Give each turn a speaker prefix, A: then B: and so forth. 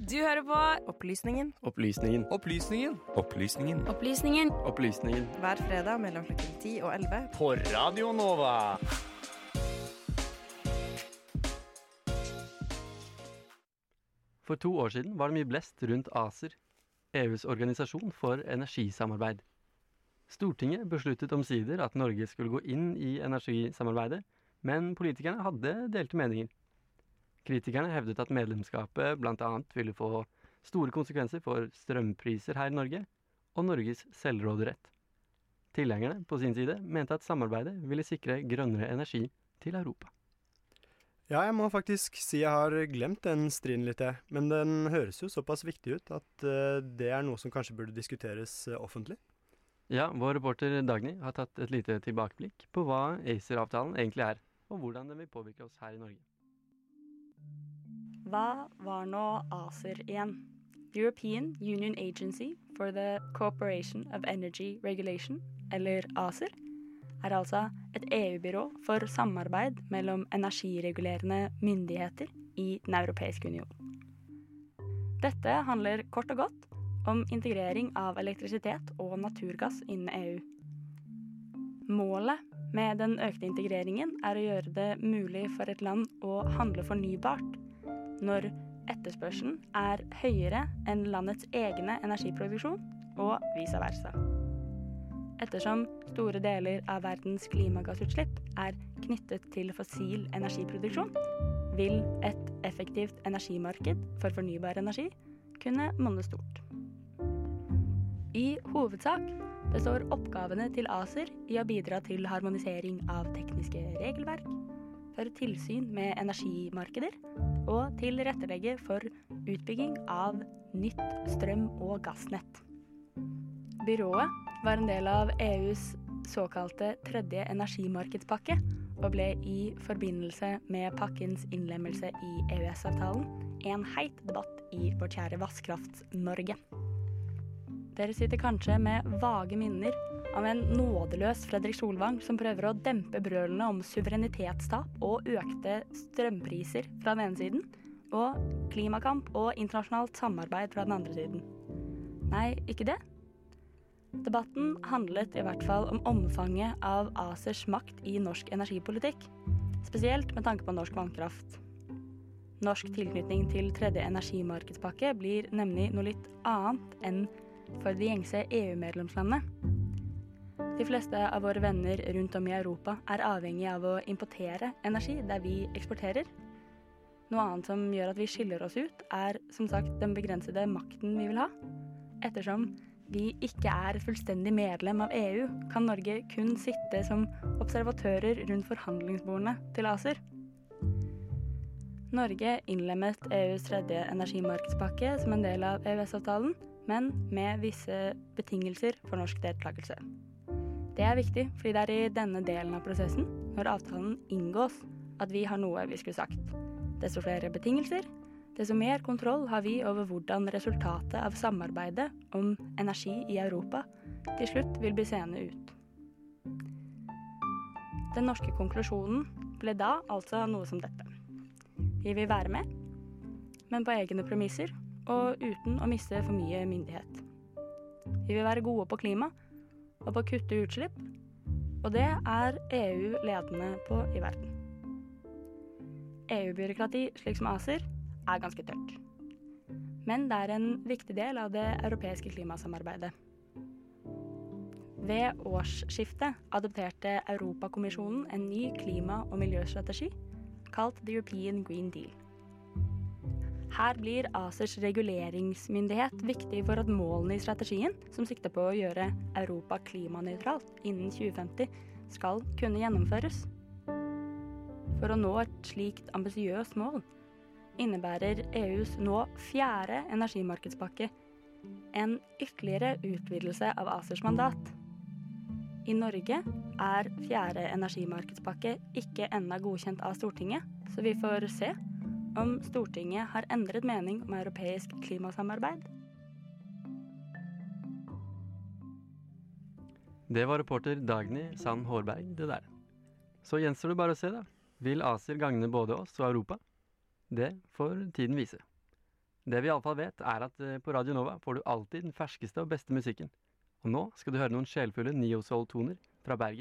A: Du hører på Opplysningen
B: Opplysningen.
C: Opplysningen.
B: Opplysningen.
A: Opplysningen
B: Opplysningen.
A: hver fredag mellom klokken 10 og 11.
C: På Radio Nova.
B: For to år siden var det mye blest rundt ACER, EUs organisasjon for energisamarbeid. Stortinget besluttet omsider at Norge skulle gå inn i energisamarbeidet, men politikerne hadde delte meninger. Kritikerne hevdet at medlemskapet bl.a. ville få store konsekvenser for strømpriser her i Norge og Norges selvråderett. Tilhengerne på sin side mente at samarbeidet ville sikre grønnere energi til Europa.
D: Ja, jeg må faktisk si jeg har glemt den striden litt, jeg. Men den høres jo såpass viktig ut at eh, det er noe som kanskje burde diskuteres eh, offentlig.
B: Ja, vår reporter Dagny har tatt et lite tilbakeblikk på hva ACER-avtalen egentlig er, og hvordan den vil påvirke oss her i Norge.
E: Hva var nå ACER igjen? European Union Agency for the Cooperation of Energy Regulation, eller ACER, er altså et EU-byrå for samarbeid mellom energiregulerende myndigheter i Den europeiske union. Dette handler kort og godt om integrering av elektrisitet og naturgass innen EU. Målet med den økte integreringen er å gjøre det mulig for et land å handle fornybart når etterspørselen er høyere enn landets egne energiproduksjon, og vice versa. Ettersom store deler av verdens klimagassutslipp er knyttet til fossil energiproduksjon, vil et effektivt energimarked for fornybar energi kunne monne stort. I hovedsak består oppgavene til ACER i å bidra til harmonisering av tekniske regelverk, føre tilsyn med energimarkeder og tilrettelegge for utbygging av nytt strøm- og gassnett. Byrået var en del av EUs såkalte tredje energimarkedspakke, og ble i forbindelse med pakkens innlemmelse i EØS-avtalen en heit debatt i vårt kjære Vasskrafts-Norge. Dere sitter kanskje med vage minner av en nådeløs Fredrik Solvang som prøver å dempe brølene om suverenitetstap og økte strømpriser fra den ene siden, og klimakamp og internasjonalt samarbeid fra den andre siden. Nei, ikke det. Debatten handlet i hvert fall om omfanget av ACERs makt i norsk energipolitikk, spesielt med tanke på norsk vannkraft. Norsk tilknytning til tredje energimarkedspakke blir nemlig noe litt annet enn for de gjengse EU-medlemslandene. De fleste av våre venner rundt om i Europa er avhengig av å importere energi der vi eksporterer. Noe annet som gjør at vi skiller oss ut, er som sagt den begrensede makten vi vil ha. Ettersom vi ikke er fullstendig medlem av EU, kan Norge kun sitte som observatører rundt forhandlingsbordene til ACER. Norge innlemmet EUs tredje energimarkedspakke som en del av EØS-avtalen, men med visse betingelser for norsk deltakelse. Det er viktig, fordi det er i denne delen av prosessen, når avtalen inngås, at vi har noe vi skulle sagt. Desto flere betingelser, desto mer kontroll har vi over hvordan resultatet av samarbeidet om energi i Europa til slutt vil bli seende ut. Den norske konklusjonen ble da altså noe som dette. Vi vil være med, men på egne premisser og uten å miste for mye myndighet. Vi vil være gode på klima og på å kutte utslipp, og det er EU ledende på i verden. EU-byråkrati, slik som ACER, er ganske tørt. Men det er en viktig del av det europeiske klimasamarbeidet. Ved årsskiftet adopterte Europakommisjonen en ny klima- og miljøstrategi kalt The European Green Deal. Her blir ACERs reguleringsmyndighet viktig for at målene i strategien, som sikter på å gjøre Europa klimanøytralt innen 2050, skal kunne gjennomføres. For å nå et slikt ambisiøst mål innebærer EUs nå fjerde energimarkedspakke en ytterligere utvidelse av ACERs mandat. I Norge er fjerde energimarkedspakke ikke ennå godkjent av Stortinget, så vi får se om Stortinget har endret mening om europeisk klimasamarbeid.
B: Det var reporter Dagny Sand Hårberg, det der. Så gjenstår det bare å se, da. Vil ACER gagne både oss og Europa? Det får tiden vise. Det vi iallfall vet, er at eh, på Radio Nova får du alltid den ferskeste og beste musikken. Og nå skal du høre noen sjelfulle neo-soul-toner fra Bergen.